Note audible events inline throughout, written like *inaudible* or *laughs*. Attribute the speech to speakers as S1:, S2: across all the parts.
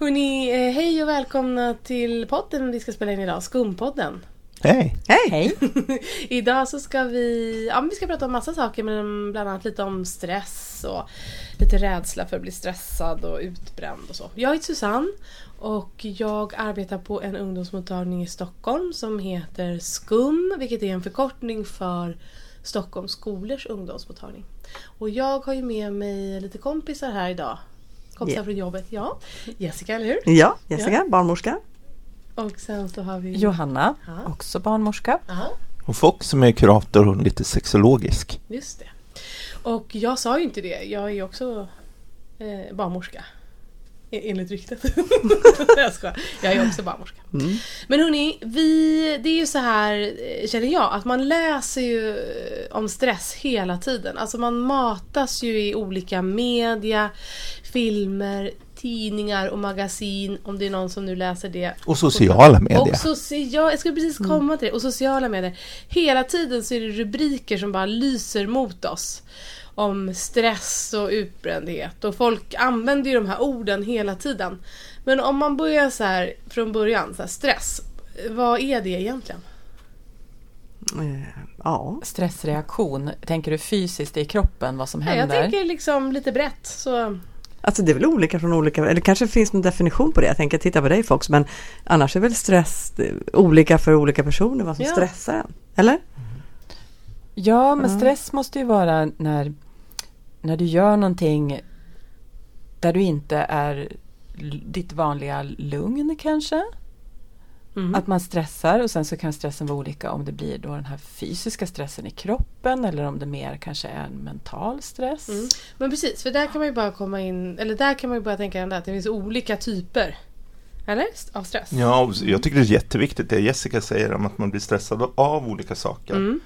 S1: Hörrni, eh, hej och välkomna till podden vi ska spela in idag, Skumpodden.
S2: Hej!
S3: Hej!
S4: Hej! *laughs*
S1: idag så ska vi, ja, men vi ska prata om massa saker men bland annat lite om stress och lite rädsla för att bli stressad och utbränd och så. Jag heter Susanne och jag arbetar på en ungdomsmottagning i Stockholm som heter SKUM vilket är en förkortning för Stockholms skolors ungdomsmottagning. Och jag har ju med mig lite kompisar här idag. Kompisar
S3: Ja.
S1: från jobbet, ja. Jessica, eller hur?
S3: Ja, Jessica, barnmorska.
S1: Och sen så har vi...
S4: Johanna,
S1: Ja.
S4: också barnmorska.
S1: Ja,
S2: Och Fox som är kurator och lite sexologisk.
S1: just det. Och jag sa ju inte det, jag är också eh, barnmorska. E- Enligt ryktet. *laughs* jag skojar. Jag är också barnmorska.
S3: Mm.
S1: Men hörni, vi, det är ju så här eh, känner jag att man läser ju eh, om stress hela tiden. Alltså man matas ju i olika media, filmer, tidningar och magasin om det är någon som nu läser det.
S2: Och sociala medier.
S1: Och social, jag skulle precis komma till det. Och sociala medier. Hela tiden så är det rubriker som bara lyser mot oss. Om stress och utbrändhet. Och folk använder ju de här orden hela tiden. Men om man börjar så här från början, så här, stress. Vad är det egentligen?
S3: Eh, Ja,
S4: Stressreaktion, tänker du fysiskt i kroppen vad som
S1: Nej, Jag
S4: händer?
S1: tänker liksom lite brett. Så,
S3: alltså det är väl olika från olika, eller kanske finns någon definition på det. Jag tänker titta på dig Fox, men annars är väl stress eh, olika för olika personer vad som
S1: Ja.
S3: stressar en? Eller?
S4: Ja, men stress måste ju vara när, när du gör någonting där du inte är ditt vanliga lugn kanske.
S1: mm.
S4: Att man stressar och sen så kan stressen vara olika om det blir då den här fysiska stressen i kroppen eller om det mer kanske är en mental stress.
S1: Mm. Men precis, för där kan man ju bara komma in, eller där kan man ju bara tänka att det finns olika typer. Eller? Av stress.
S2: Ja, jag tycker det är jätteviktigt det Jessica säger om att man blir stressad av olika saker.
S1: Mm.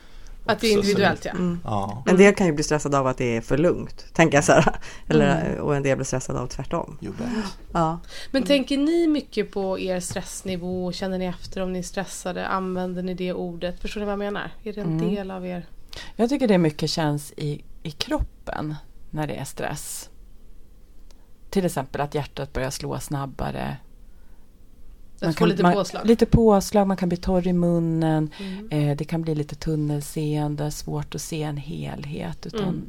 S1: Att det är
S2: så-
S1: individuellt ja.
S3: Mm.
S2: Ja.
S3: En del kan ju bli stressade av att det är för lugnt, tänker jag så här. *laughs* Eller,
S1: Mm.
S3: Och en del blir stressade av tvärtom. Ja.
S1: Men tänker ni mycket på er stressnivå? Känner ni efter om ni är stressade? Använder ni det ordet? Förstår ni vad jag menar? Är det en
S4: Mm.
S1: del av er?
S4: Jag tycker det mycket känns i, i kroppen när det är stress. Till exempel att hjärtat börjar slå snabbare.
S1: Att få lite
S4: man,
S1: påslag?
S4: Lite påslag, man kan bli torr i munnen.
S1: Mm.
S4: Eh, det kan bli lite tunnelseende, svårt att se en helhet. Utan
S1: Mm.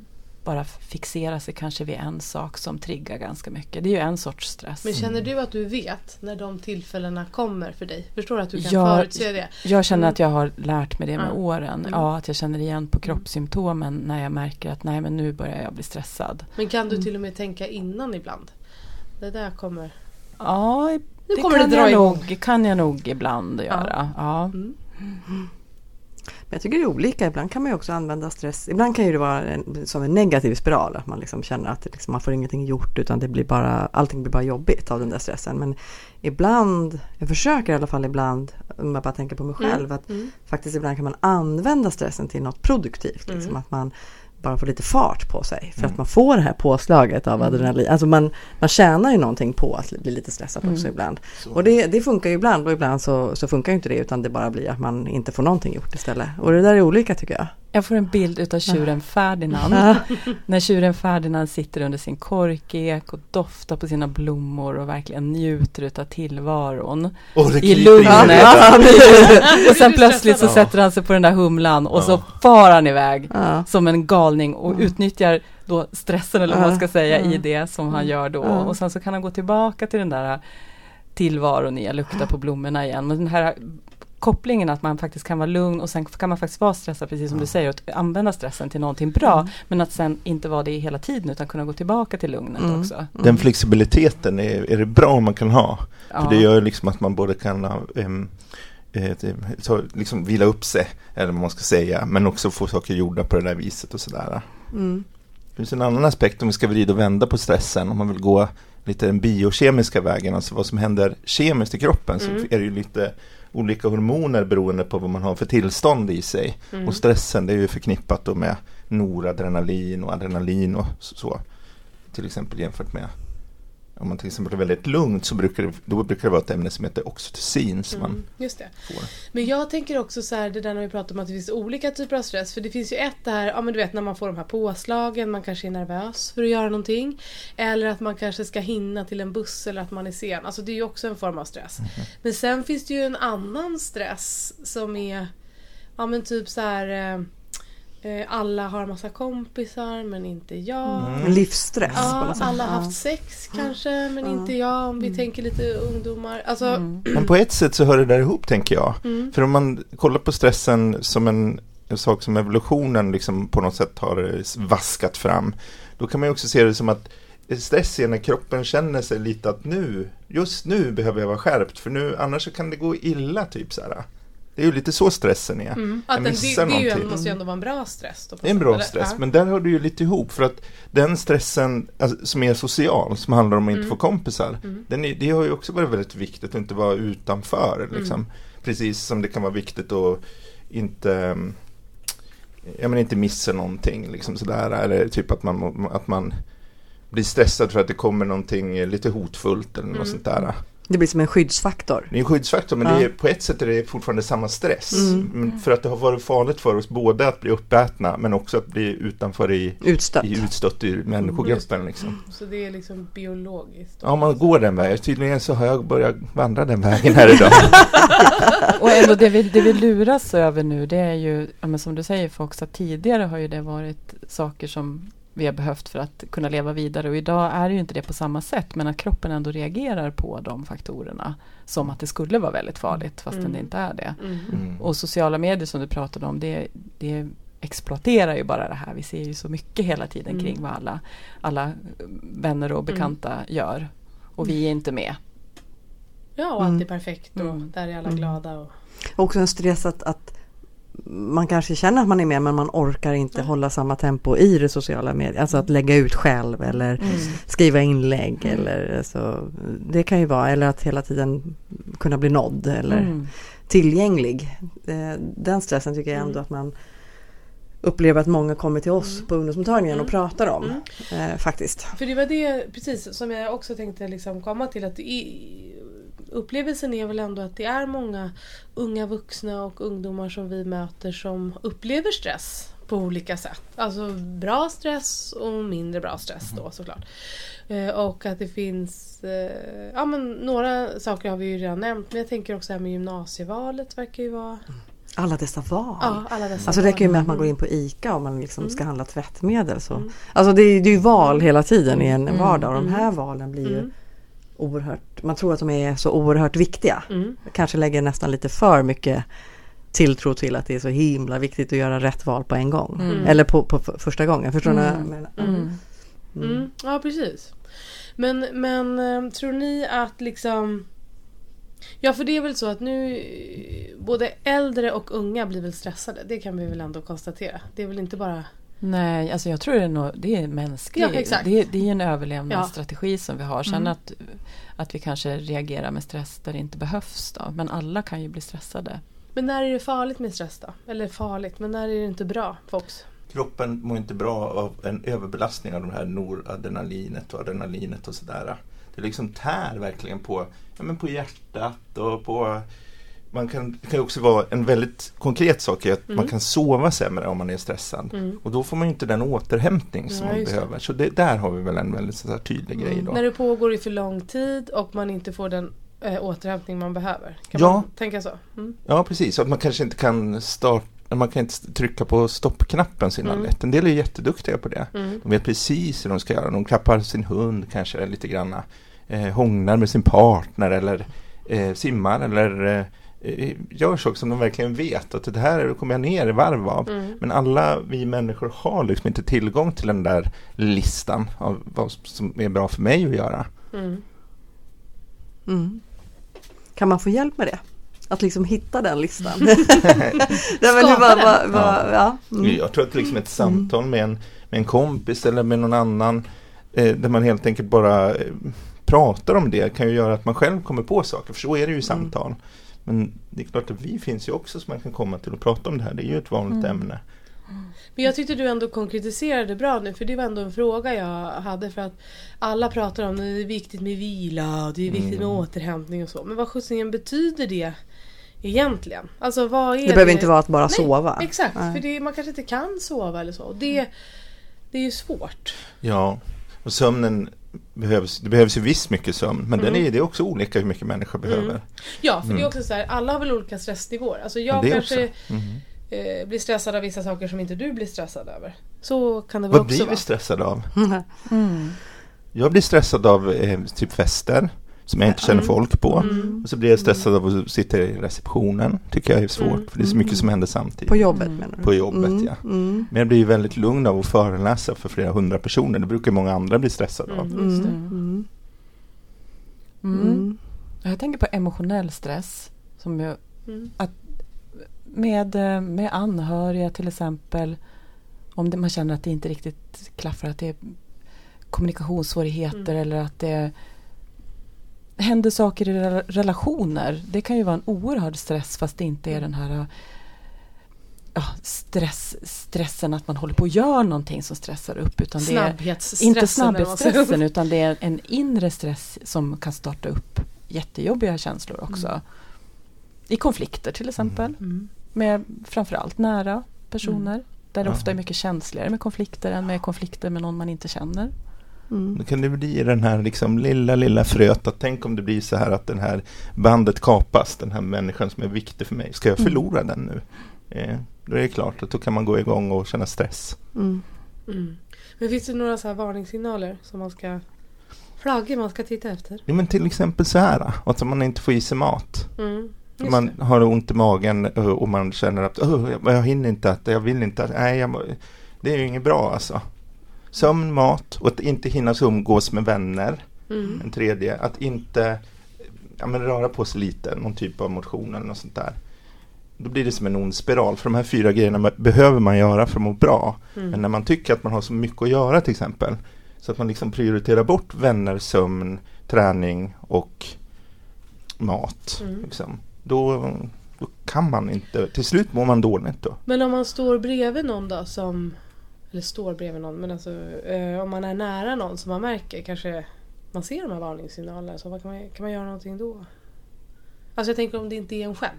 S4: bara fixera sig kanske vid en sak som triggar ganska mycket. Det är ju en sorts stress.
S1: Men känner du att du vet när de tillfällena kommer för dig? Förstår du att du kan
S4: Ja,
S1: förutse det?
S4: Jag känner
S1: Mm.
S4: att jag har lärt mig det med
S1: Ja.
S4: åren.
S1: Mm.
S4: Ja, att jag känner igen på kroppssymptomen när jag märker att nej men nu börjar jag bli stressad.
S1: Men kan
S4: Mm.
S1: du till och med tänka innan ibland? Det där kommer...
S4: Ja,
S1: Nu
S4: det
S1: kommer det
S4: kan,
S1: dra
S4: jag
S1: igång.
S4: nog, kan jag nog ibland göra. Ja.
S1: Mm.
S3: Men jag tycker det är olika. Ibland kan man ju också använda stress. Ibland kan ju det vara en, som en negativ spiral. Att man liksom känner att det liksom, man får ingenting gjort utan det blir bara, allting blir bara jobbigt av den där stressen. Men ibland, jag försöker i alla fall ibland, om jag bara tänker på mig själv, att
S1: Mm.
S3: faktiskt ibland kan man använda stressen till något produktivt. Liksom,
S1: Mm.
S3: Att man bara får lite fart på sig för att man får det här påslaget av adrenalin. Alltså man, man tjänar ju någonting på att bli lite stressad också ibland.
S2: Så.
S3: Och det, det funkar ju ibland och ibland så, så funkar ju inte det utan det bara blir att man inte får någonting gjort istället. Och det där är olika tycker jag.
S4: Jag får en bild utav tjuren Ferdinand. *laughs* När tjuren Ferdinand sitter under sin korkek och doftar på sina blommor och verkligen njuter utav tillvaron.
S2: Och det
S4: I lugnet. *laughs* och sen plötsligt så sätter han sig på den där humlan och så far han iväg som en galning och utnyttjar då stressen eller vad man ska säga i det som han gör då. Och sen så kan han gå tillbaka till den där tillvaron i att lukta på blommorna igen. Men den här kopplingen att man faktiskt kan vara lugn och sen kan man faktiskt vara stressad precis som du säger och använda stressen till någonting bra. Men att sen inte vara det hela tiden utan kunna gå tillbaka till lugnet
S3: Mm.
S4: också.
S2: Den flexibiliteten är, är det bra om man kan ha.
S4: Ja.
S2: För det gör liksom att man både kan eh, så, liksom vila upp sig, eller vad man ska säga, men också få saker gjorda på det där viset och sådär.
S3: Mm.
S2: Det finns en annan aspekt om vi ska vrida och vända på stressen, om man vill gå lite den biokemiska vägen, alltså vad som händer kemiskt i kroppen,
S1: Mm.
S2: så är det ju lite olika hormoner beroende på vad man har för tillstånd i sig.
S1: Mm.
S2: Och stressen det är ju förknippat då med noradrenalin och adrenalin och så. Till exempel jämfört med om man till exempel är väldigt lugnt så brukar det, då brukar det vara ett ämne som heter oxytocin som man
S1: Mm, just det.
S2: får.
S1: Men jag tänker också så här, det där när vi pratar om att det finns olika typer av stress. För det finns ju ett där, ja men du vet när man får de här påslagen, man kanske är nervös för att göra någonting. Eller att man kanske ska hinna till en buss eller att man är sen. Alltså det är ju också en form av stress. Men sen finns det ju en annan stress som är, ja men typ så här. Eh, Alla har en massa kompisar men inte jag.
S2: Mm.
S3: Livsstress
S1: Ja, alla har
S3: Ja.
S1: haft sex kanske men inte jag om vi tänker lite ungdomar. Alltså,
S4: Mm. *clears throat*
S2: Men på ett sätt så hör det där ihop tänker jag.
S1: mm.
S2: För om man kollar på stressen som en, en sak som evolutionen liksom på något sätt har eh, vaskat fram. Då kan man ju också se det som att stress är när kroppen känner sig lite att nu, just nu behöver jag vara skärpt för nu annars så kan det gå illa typ så här. Det är ju lite så stressen är.
S1: Mm.
S2: Jag
S1: Att den, det, det ju, måste ju ändå vara en bra stress. Då,
S2: Det är en bra stress,
S1: Ja.
S2: men där har du ju lite ihop för att den stressen alltså, som är social, som handlar om att inte
S1: Mm.
S2: få kompisar,
S1: Mm.
S2: den är, det har ju också varit väldigt viktigt att inte vara utanför. Liksom.
S1: Mm.
S2: Precis som det kan vara viktigt att inte, mm, ja, men inte missa någonting. Liksom sådär. Eller typ att man, att man blir stressad för att det kommer någonting lite hotfullt eller något
S1: Mm.
S2: sånt där.
S3: Det blir som en skyddsfaktor.
S2: Det är en skyddsfaktor men
S3: Ja.
S2: det är, på ett sätt är det fortfarande samma stress.
S3: Mm.
S2: Men för att det har varit farligt för oss både att bli uppätna men också att bli utanför i,
S3: Utstött.
S2: i utstött ur människogruppen. Liksom.
S1: Så det är liksom biologiskt.
S2: Ja, man går den vägen. Tydligen så har jag börjat vandra den vägen här idag. *laughs*
S4: Och ändå det vi, det vi luras över nu det är ju, ja, men som du säger Fox, att tidigare har ju det varit saker som vi har behövt för att kunna leva vidare och idag är det ju inte det på samma sätt men att kroppen ändå reagerar på de faktorerna som att det skulle vara väldigt farligt fastän
S1: Mm.
S4: det inte är det.
S1: Mm.
S2: Mm.
S4: Och sociala medier som du pratade om det, det exploaterar ju bara det här. Vi ser ju så mycket hela tiden
S1: Mm.
S4: kring vad alla, alla vänner och bekanta gör. Och vi är inte med.
S1: Ja, och allt är perfekt och
S4: Mm.
S1: där är alla
S3: Mm.
S1: glada. Och...
S3: Också en stress att, att man kanske känner att man är med men man orkar inte
S1: Mm.
S3: hålla samma tempo i det sociala medier. Alltså att lägga ut själv eller skriva inlägg
S1: Mm.
S3: eller så. Det kan ju vara, eller att hela tiden kunna bli nådd eller
S4: Mm.
S3: tillgänglig. Eh, Den stressen tycker jag ändå
S1: Mm.
S3: att man upplever att många kommer till oss
S1: Mm.
S3: på ungdomsmottagningen och
S1: Mm.
S3: pratar om.
S1: Mm.
S3: Eh, faktiskt.
S1: För det var det precis som jag också tänkte liksom komma till. att i, Upplevelsen är väl ändå att det är många unga vuxna och ungdomar som vi möter som upplever stress på olika sätt. Alltså bra stress och mindre bra stress då såklart. Eh, och att det finns, eh, ja men några saker har vi ju redan nämnt men jag tänker också här med gymnasievalet verkar ju vara...
S3: Alla dessa val.
S1: Ja, alla dessa
S3: Alltså det räcker ju med att man går in på ICA och man liksom
S1: Mm.
S3: ska handla tvättmedel. Så.
S1: Mm.
S3: Alltså det är, det är ju val hela tiden i en
S4: Mm.
S3: vardag och de här
S1: Mm.
S3: valen blir ju
S1: Mm.
S3: Oerhört, man tror att de är så oerhört viktiga.
S1: Mm.
S3: Kanske lägger nästan lite för mycket tilltro till att det är så himla viktigt att göra rätt val på en gång.
S4: Mm.
S3: Eller på, på första gången, förstår ni? vad jag
S4: Mm.
S3: menar?
S4: Mm.
S1: Mm. Ja, precis. Men, men eh, tror ni att liksom... Ja, för det är väl så att nu eh, både äldre och unga blir väl stressade. Det kan vi väl ändå konstatera. Det är väl inte bara...
S4: Nej, alltså jag tror det är, nog, det är mänskligt.
S1: Ja, exakt.
S4: det, är- det är en överlevnadsstrategi som vi har. Sen
S1: Mm.
S4: att, att vi kanske reagerar med stress där det inte behövs. Då. Men alla kan ju bli stressade.
S1: Men när är det farligt med stress då? Eller farligt, men när är det inte bra, Fox?
S2: Kroppen mår inte bra av en överbelastning av det här noradrenalinet och adrenalinet och sådär. Det liksom tär verkligen på, ja, men på hjärtat och på man kan, det kan också vara en väldigt konkret sak är att
S1: Mm.
S2: man kan sova sämre om man är stressad.
S1: Mm.
S2: Och då får man inte den återhämtning som
S1: Ja,
S2: man behöver. Så det, där har vi väl en väldigt så här, tydlig grej då.
S1: När det pågår i för lång tid och man inte får den eh, återhämtning man behöver. Kan
S2: Ja.
S1: man tänka så? Mm.
S2: Ja precis, att man kanske inte kan starta man kan inte trycka på stoppknappen så
S1: Mm.
S2: lätt. En del är jätteduktiga på det.
S1: Mm.
S2: De vet precis hur de ska göra. De klappar sin hund kanske lite grann. Eh, hånglar med sin partner eller eh, simmar eller eh, gör saker som de verkligen vet att det här kommer jag ner i varv av.
S1: Mm.
S2: Men alla vi människor har liksom inte tillgång till den där listan av vad som är bra för mig att göra.
S1: Mm.
S3: Mm. Kan man få hjälp med det? Att liksom hitta den listan? *laughs* *laughs*
S1: Skapa
S3: var,
S1: den.
S3: var, var, ja. Mm.
S2: Jag tror att liksom ett samtal med en, med en kompis eller med någon annan eh, där man helt enkelt bara eh, pratar om det kan ju göra att man själv kommer på saker. För så är det ju i samtal. Men det är klart att vi finns ju också som man kan komma till och prata om det här. Det är ju ett vanligt
S4: Mm.
S2: ämne.
S1: Men jag tyckte du ändå konkretiserade bra nu för det var ändå en fråga jag hade för att alla pratar om att det är viktigt med vila och det är viktigt med återhämtning och så. Men vad sjuttsingen betyder det egentligen? Alltså vad är det?
S3: Det behöver inte vara att bara
S1: Nej,
S3: sova.
S1: Exakt,
S3: Nej.
S1: för det, man kanske inte kan sova eller så. Det, det är ju svårt.
S2: Ja, och sömnen behövs, det behövs ju visst mycket sömn, men den är, det är också olika hur mycket människor behöver.
S1: Ja, för det är också så här, alla har väl olika stressnivåer. Alltså jag kanske.
S2: Mhm.
S1: eh, blir stressad av vissa saker som inte du blir stressad över. Så kan det väl
S2: Vad
S1: också
S2: blir
S1: vara.
S2: vi stressade av? *laughs*
S4: Mm.
S2: Jag blir stressad av eh, typ fester som jag inte känner folk på.
S1: Mm.
S2: Och så blir jag stressad av att sitta i receptionen. Tycker jag är svårt,
S1: Mm.
S2: för det är så mycket som händer samtidigt.
S3: På jobbet
S4: Mm.
S3: menar du?
S2: På jobbet,
S3: Mm,
S2: ja.
S3: Mm.
S2: Men jag blir ju väldigt lugn av att föreläsa för flera hundra personer. Det brukar många andra bli stressade av.
S1: Mm,
S3: Mm. Mm.
S4: Mm.
S3: Mm.
S4: Jag tänker på emotionell stress. Som ju,
S1: Mm.
S4: med, med anhöriga till exempel. Om det, man känner att det inte riktigt klaffar, att det är kommunikationssvårigheter
S1: Mm.
S4: eller att det händer saker i rela- relationer. Det kan ju vara en oerhörd stress fast det inte är den här eh, ja, stress, stressen att man håller på och gör någonting som stressar upp. Utan det är, inte snabbhetsstressen utan det är en inre stress som kan starta upp jättejobbiga känslor också.
S1: Mm.
S4: I konflikter till exempel.
S1: Mm.
S4: Med framförallt nära personer. Där det ofta är mycket känsligare med konflikter än med konflikter med någon man inte känner.
S3: Mm.
S2: Då kan det bli den här liksom lilla, lilla fröet att tänk om det blir så här att den här bandet kapas, den här människan som är viktig för mig. Ska jag
S4: Mm.
S2: förlora den nu? Eh, då är det klart att då kan man gå igång och känna stress.
S3: Mm.
S1: Mm. Men finns det några så här varningssignaler som man ska... Flaggor man ska titta efter?
S2: Ja, men till exempel så här, att man inte får i sig mat.
S1: Mm. Just
S2: man
S1: det.
S2: har ont i magen eh, och man känner att "Åh, jag- jag hinner inte äta, jag vill inte äta. Nej, jag, det är ju inget bra alltså. Sömn, mat och att inte hinna umgås med vänner.
S1: Mm.
S2: En tredje, att inte ja, men röra på sig lite, någon typ av motion eller något sånt där. Då blir det som en ond spiral, för de här fyra grejerna behöver man göra för att må bra.
S1: Mm.
S2: Men när man tycker att man har så mycket att göra till exempel, så att man liksom prioriterar bort vänner, sömn, träning och mat.
S1: Mm.
S2: Liksom, då, då kan man inte, till slut mår man dåligt då.
S1: Men om man står bredvid någon då som... Eller står bredvid någon, men alltså eh, om man är nära någon som man märker kanske man ser de här varningssignalerna. Så vad kan, man, kan man göra någonting då? Alltså jag tänker om det inte är en själv.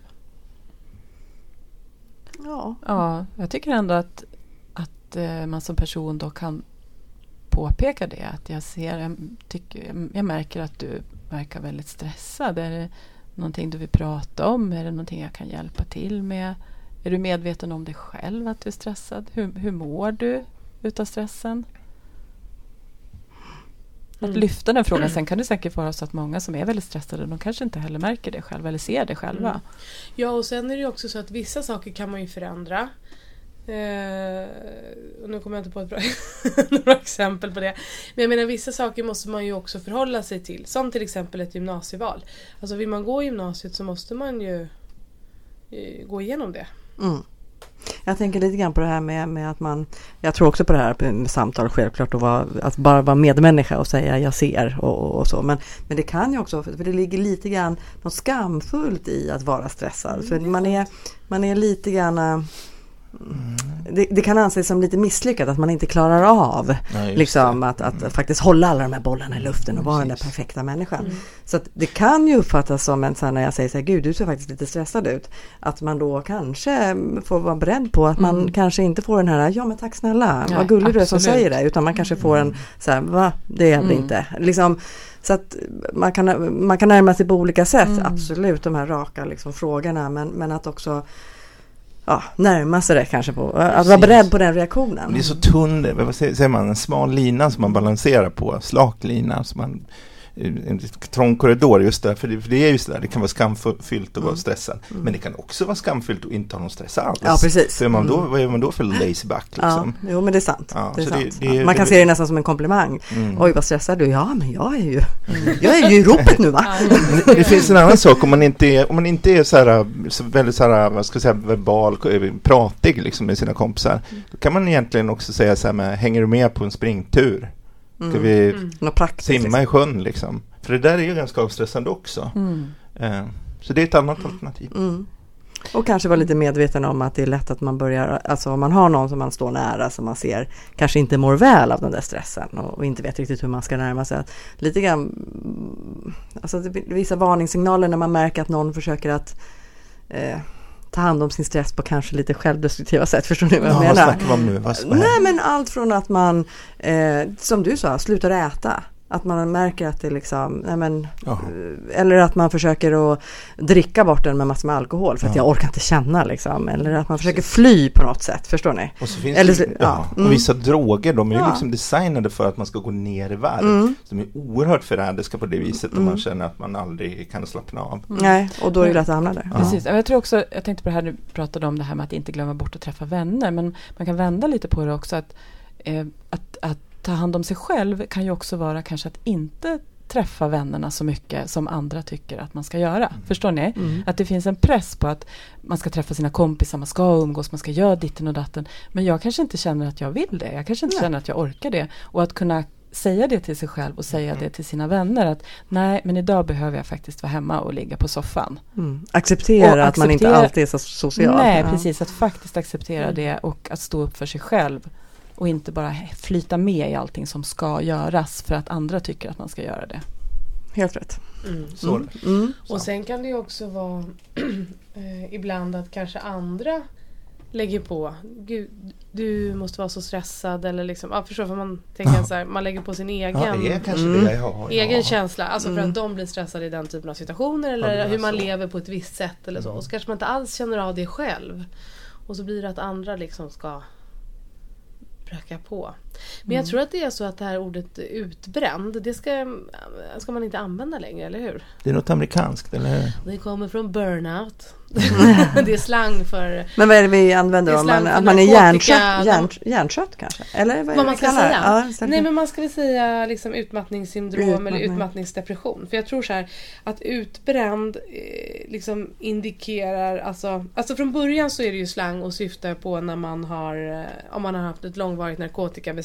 S3: Ja.
S4: Ja, jag tycker ändå att, att eh, man som person då kan påpeka det. Att jag ser, jag, tycker, jag märker att du verkar väldigt stressad. Är det någonting du vill prata om? Är det någonting jag kan hjälpa till med? Är du medveten om dig själv att du är stressad? Hur, hur mår du utav stressen? Att
S1: Mm.
S4: lyfta den frågan. Sen *clears throat* kan det säkert vara så att många som är väldigt stressade, de kanske inte heller märker det själva eller ser det själva.
S1: Mm. Ja och sen är det ju också så att vissa saker kan man ju förändra. Eh, och nu kommer jag inte på ett bra *laughs* några exempel på det. Men jag menar vissa saker måste man ju också förhålla sig till. Som till exempel ett gymnasieval. Alltså vill man gå gymnasiet så måste man ju eh, gå igenom det.
S3: Mm. Jag tänker lite grann på det här med, med att man, jag tror också på det här med samtal självklart och var, att bara vara medmänniska och säga jag ser och, och, och så. Men, men det kan ju också, för det ligger lite grann något skamfullt i att vara stressad. för man är, man är lite grann äh, det, det kan anses som lite misslyckat att man inte klarar av
S2: Ja,
S3: liksom,
S2: det.
S3: att, att faktiskt hålla alla de här bollarna i luften och vara den där perfekta människan.
S1: Mm.
S3: Så att det kan ju uppfattas som en sån när jag säger så här, gud du ser faktiskt lite stressad ut. Att man då kanske får vara beredd på att man
S4: Mm.
S3: kanske inte får den här, ja men tack snälla,
S4: Nej,
S3: vad gullig du är som säger det. Utan man kanske får en, så här, va, det är det
S4: Mm.
S3: inte. Liksom, så att man kan, man kan närma sig på olika sätt,
S4: Mm.
S3: absolut, de här raka liksom, frågorna. Men, men att också ja, närma sig det kanske på, att vara beredd på den reaktionen.
S2: Det är så tunn, vad säger man, en smal lina som man balanserar på, slak lina, som man, en trång korridor just där, för det, för det är just det där, det kan vara skamfyllt att vara
S3: Mm.
S2: stressad. Men det kan också vara skamfyllt att inte ha någon stress alls.
S3: Ja, precis.
S2: För är man då,
S3: Mm.
S2: vad är man då för lazyback liksom?
S3: Ja, jo men det är sant.
S2: Ja,
S3: det är sant.
S2: det- det-
S3: man kan
S2: det-
S3: se det nästan som en komplimang.
S2: Mm.
S3: Oj vad stressad du är. Ja men jag är ju, jag är ju i ropet nu va?
S2: Det finns en annan sak om man inte är, om man inte är så här, så väldigt så här, vad ska jag säga, verbal, pratig liksom med sina kompisar. Då kan man egentligen också säga så här med, hänger du med på en springtur? Ska
S3: Mm.
S2: vi
S1: Mm.
S2: Simma i sjön liksom? För det där är ju ganska avstressande också.
S4: Mm.
S2: Eh, Så det är ett annat alternativ.
S3: Mm. Och kanske vara lite medveten om att det är lätt att man börjar, alltså om man har någon som man står nära som man ser kanske inte mår väl av den där stressen och, och inte vet riktigt hur man ska närma sig. Att lite grann, alltså det, vissa varningssignaler när man märker att någon försöker att eh, ta hand om sin stress på kanske lite självdestruktiva sätt. Förstår ni vad jag
S2: Ja, vad
S3: menar?
S2: om nu? Vad, vad
S3: Nej men allt från att man, eh, som du sa, slutar äta. Att man märker att det liksom, nej men, eh, eller att man försöker att dricka bort den med massor med alkohol för att
S2: Ja.
S3: jag orkar inte känna liksom. Eller att man försöker fly på något sätt, förstår ni?
S2: Och så finns
S3: Eller
S2: det, ja,
S3: ja, mm.
S2: och vissa droger, de är ju
S3: Ja.
S2: liksom designade för att man ska gå ner i varv.
S3: Mm.
S2: De är oerhört förrädiska på det viset om man känner att man aldrig kan slappna av.
S3: Nej, och då är det lätt att hamna där.
S2: Ja.
S4: Precis, jag tror också, jag tänkte på det här du pratade om det här med att inte glömma bort att träffa vänner, men man kan vända lite på det också att, eh, att, att ta hand om sig själv kan ju också vara kanske att inte träffa vännerna så mycket som andra tycker att man ska göra. Förstår ni?
S3: Mm.
S4: Att det finns en press på att man ska träffa sina kompisar, man ska umgås, man ska göra ditten och datten. Men jag kanske inte känner att jag vill det. Jag kanske inte
S3: Nej.
S4: känner att jag orkar det. Och att kunna säga det till sig själv och säga det till sina vänner att nej, men idag behöver jag faktiskt vara hemma och ligga på soffan.
S3: Mm. Acceptera
S4: Och
S3: att man inte
S4: acceptera-
S3: alltid är så social.
S4: Nej,
S3: Ja.
S4: precis. Att faktiskt acceptera det och att stå upp för sig själv. Och inte bara flyta med i allting som ska göras för att andra tycker att man ska göra det.
S3: Helt rätt.
S1: Mm.
S2: Så,
S3: Mm.
S1: Och sen kan det ju också vara *clears throat* eh, ibland att kanske andra lägger på. Gud, du måste vara så stressad eller liksom, ja, förstår vad man tänker så här, man lägger på sin egen
S2: ja, det är kanske
S3: Mm.
S2: det har.
S1: Egen
S2: ja.
S1: känsla, alltså för
S3: Mm.
S1: att de blir stressade i den typen av situationer eller
S2: Ja,
S1: hur man
S2: så.
S1: lever på ett visst sätt eller så.
S2: Mm.
S1: Och så kanske man inte alls känner av det själv. Och så blir det att andra liksom ska pracka på. Men
S2: Mm.
S1: jag tror att det är så att det här ordet utbränd, det ska, ska man inte använda längre, eller hur?
S2: Det är något amerikanskt, eller hur?
S1: Det kommer från burnout. *laughs* det är slang för
S3: Men vad är det vi använder
S1: slang
S3: Man, att man är hjärntrött,
S1: de-
S3: hjärn, hjärntrött kanske? Eller vad,
S1: vad man ska säga.
S3: Ja.
S1: Nej men man ska väl säga liksom utmattningssyndrom eller
S3: Utmattning.
S1: utmattningsdepression. För jag tror så här att utbränd eh, liksom indikerar, alltså, alltså från början så är det ju slang och syftar på när man har, eh, om man har haft ett långvarigt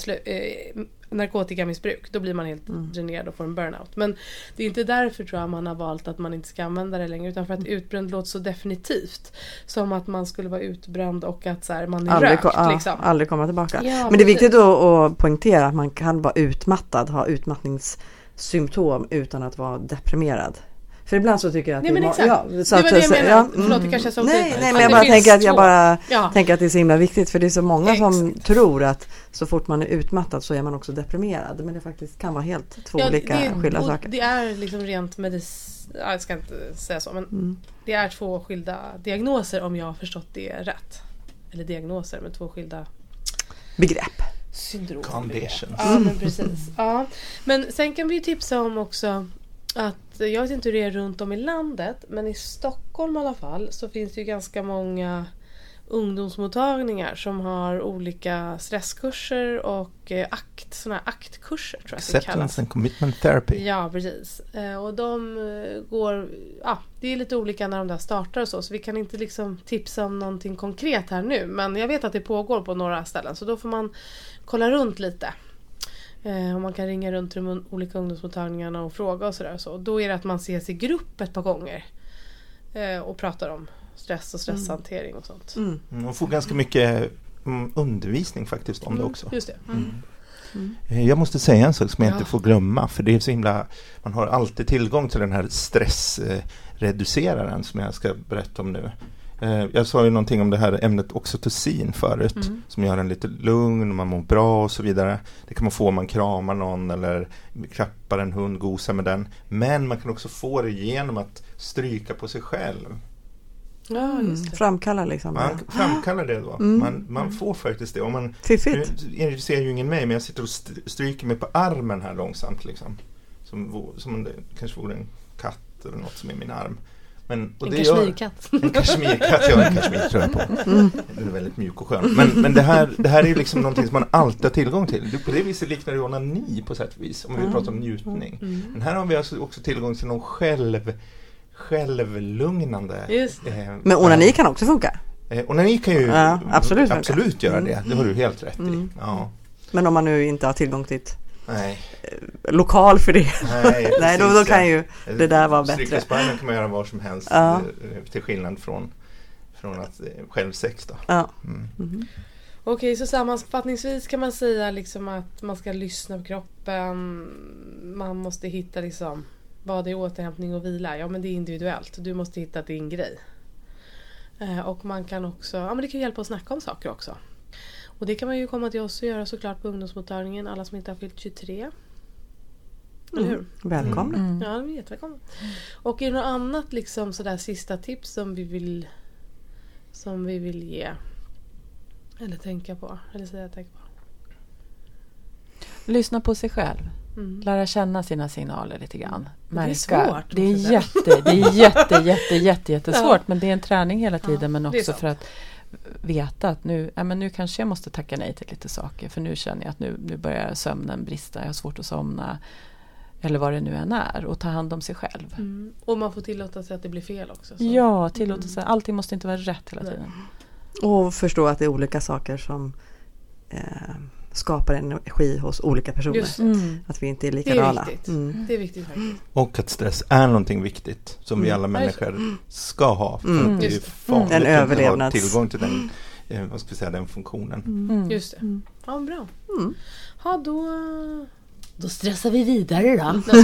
S1: eh, narkotikamissbruk. Då blir man helt
S3: Mm.
S1: dränerad och får en burnout. Men det är inte därför tror jag man har valt att man inte ska använda det längre. Utan för att utbränd låter så definitivt. Som att man skulle vara utbränd och att så här, man är
S3: aldrig,
S1: rökt.
S3: ko- ja,
S1: liksom.
S3: aldrig komma tillbaka.
S1: Ja,
S3: Men det är viktigt att poängtera att man kan vara utmattad, ha utmattningssymptom utan att vara deprimerad. För ibland så tycker jag att
S1: Nej,
S3: det är
S1: exakt.
S3: Ja, så
S1: Det var
S3: att-
S1: det jag menade.
S3: ja,
S1: Förlåt,
S3: mm.
S1: det kanske jag sa
S3: Nej,
S1: otydligt.
S3: nej men jag
S1: det
S3: bara tänker att jag bara
S1: Ja.
S3: tänker att det är så himla viktigt för det är så många som
S1: Exakt.
S3: tror att så fort man är utmattad så är man också deprimerad. Men det faktiskt kan vara helt två
S1: Ja,
S3: olika
S1: det,
S3: skilda
S1: och
S3: saker.
S1: Det är liksom rent medicin... Ja, jag ska inte säga så men
S3: Mm.
S1: det är två skilda diagnoser om jag har förstått det rätt. Eller diagnoser, men två skilda
S3: Begrepp.
S1: syndrom.
S2: Conditions.
S1: Ja, men precis. Ja. Men sen kan vi tipsa om också att, jag vet inte hur det är runt om i landet, men i Stockholm i alla fall så finns det ju ganska många ungdomsmottagningar som har olika stresskurser och eh, akt, såna här aktkurser tror jag att det kallas.
S2: Acceptance and commitment therapy.
S1: Ja, precis. Eh, Och de eh, går... Ja, det är lite olika när de där startar och så, så vi kan inte liksom tipsa om någonting konkret här nu. Men jag vet att det pågår på några ställen, så då får man kolla runt lite. Eh, Och man kan ringa runt till de olika ungdomsmottagningarna och fråga och sådär. Så då är det att man ses i grupp ett par gånger. eh, Och pratar om stress och stresshantering och sånt.
S3: Mm.
S2: Mm, Och får ganska mycket mm, undervisning faktiskt om det
S1: Mm,
S2: också.
S1: Just det. Mm.
S2: Eh, Jag måste säga en sak som jag
S1: Ja.
S2: inte får glömma för det är så himla Man har alltid tillgång till den här stressreduceraren som jag ska berätta om nu. Eh, Jag sa ju någonting om det här ämnet oxytocin förut
S1: Mm.
S2: som gör en lite lugn och man mår bra och så vidare. Det kan man få om man kramar någon eller klappar en hund, gosar med den. Men man kan också få det genom att stryka på sig själv.
S1: Ja,
S3: Mm. Framkalla liksom.
S2: Man framkallar det då.
S3: Mm.
S2: Man, man får faktiskt det. Om man,
S3: Fiffigt.
S2: nu ser ju ingen mig, men jag sitter och st- stryker mig på armen här långsamt. Liksom. Som, som om det kanske vore en katt eller något som är i min arm. Men, och
S1: En kashmirkatt.
S2: En kashmirkatt, jag har en kashmirtröja på.
S3: Mm.
S2: Den är väldigt mjuk och skön. Men, men det, här, det här är ju liksom någonting som man alltid har tillgång till. Det- På det viset liknar det onani på sätt och vis. Om vi
S3: Mm.
S2: pratar om njutning.
S1: Mm.
S2: Men här har vi alltså också tillgång till någon själv, självlugnande. Eh,
S3: Men onani kan också funka.
S2: Eh, onani kan ju
S3: Ja, absolut funka.
S2: absolut göra det.
S3: Mm.
S2: Det har du helt rätt i.
S3: Mm.
S2: Ja.
S3: Men om man nu inte har tillgång till ett
S2: Nej,
S3: lokal för det.
S2: nej, *laughs*
S3: Nej, då,
S2: precis,
S3: då kan
S2: ja.
S3: ju det där vara bättre.
S2: spinen kan man göra var som helst.
S3: Ja.
S2: eh, Till skillnad från från att eh, självsex då.
S3: Ja.
S2: Mm.
S3: Mhm.
S1: Okej, så sammanfattningsvis kan man säga liksom att man ska lyssna på kroppen. Man måste hitta liksom vad är återhämtning och vila? Ja men det är individuellt. Du måste hitta din grej. Eh, och man kan också, ja men det kan hjälpa att snacka om saker också. Och det kan man ju komma till oss och göra såklart på ungdomsmottagningen, alla som inte har fyllt 23. Eller hur?
S3: Mm. Välkomna.
S4: Mm.
S1: Ja, de är jättevälkomna. Och är det något annat liksom sådär sista tips som vi vill som vi vill ge? Eller tänka på? Eller säga tänka på?
S4: Lyssna på sig själv.
S1: Mm.
S4: Lära känna sina signaler lite grann.
S1: Det är
S4: Märka.
S1: svårt,
S4: Det är jätte, det är jätte, jätte, jätte, *laughs* jättesvårt.
S1: Ja.
S4: Men det är en träning hela tiden.
S1: Ja,
S4: men också för att veta att nu, ja, men nu kanske jag måste tacka nej till lite saker. För nu känner jag att nu, nu börjar sömnen brista. Jag har svårt att somna. Eller vad det nu än är. Och ta hand om sig själv.
S1: Mm. Och man får tillåta sig att det blir fel också. Så.
S4: Ja, tillåtelse. Allting måste inte vara rätt hela
S1: Nej.
S4: tiden.
S3: Och förstå att det är olika saker som eh, skapar energi hos olika personer.
S4: Mm.
S3: Att vi inte är
S1: Det är
S3: likadana.
S1: viktigt.
S3: Mm.
S1: Det är viktigt faktiskt.
S2: Och att stress är någonting viktigt som vi
S3: Mm.
S2: alla
S1: just det.
S2: människor ska ha. För
S3: Mm.
S2: att det är farligt
S3: En
S2: att inte ha
S3: överlevnads-
S2: tillgång till den, eh, vad ska vi säga, den funktionen.
S4: Mm.
S1: Just det. Ja, bra.
S3: Mm.
S1: Ja, då... Då stressar vi vidare då. *laughs*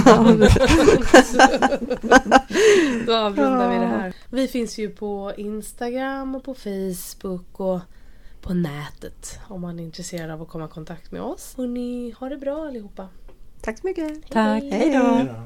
S1: då avrundar vi det här. Vi finns ju på Instagram och på Facebook och på nätet om man är intresserad av att komma i kontakt med oss. Och ni har det bra allihopa.
S3: Tack så mycket.
S4: Tack.
S3: Hej då.
S2: Hej då.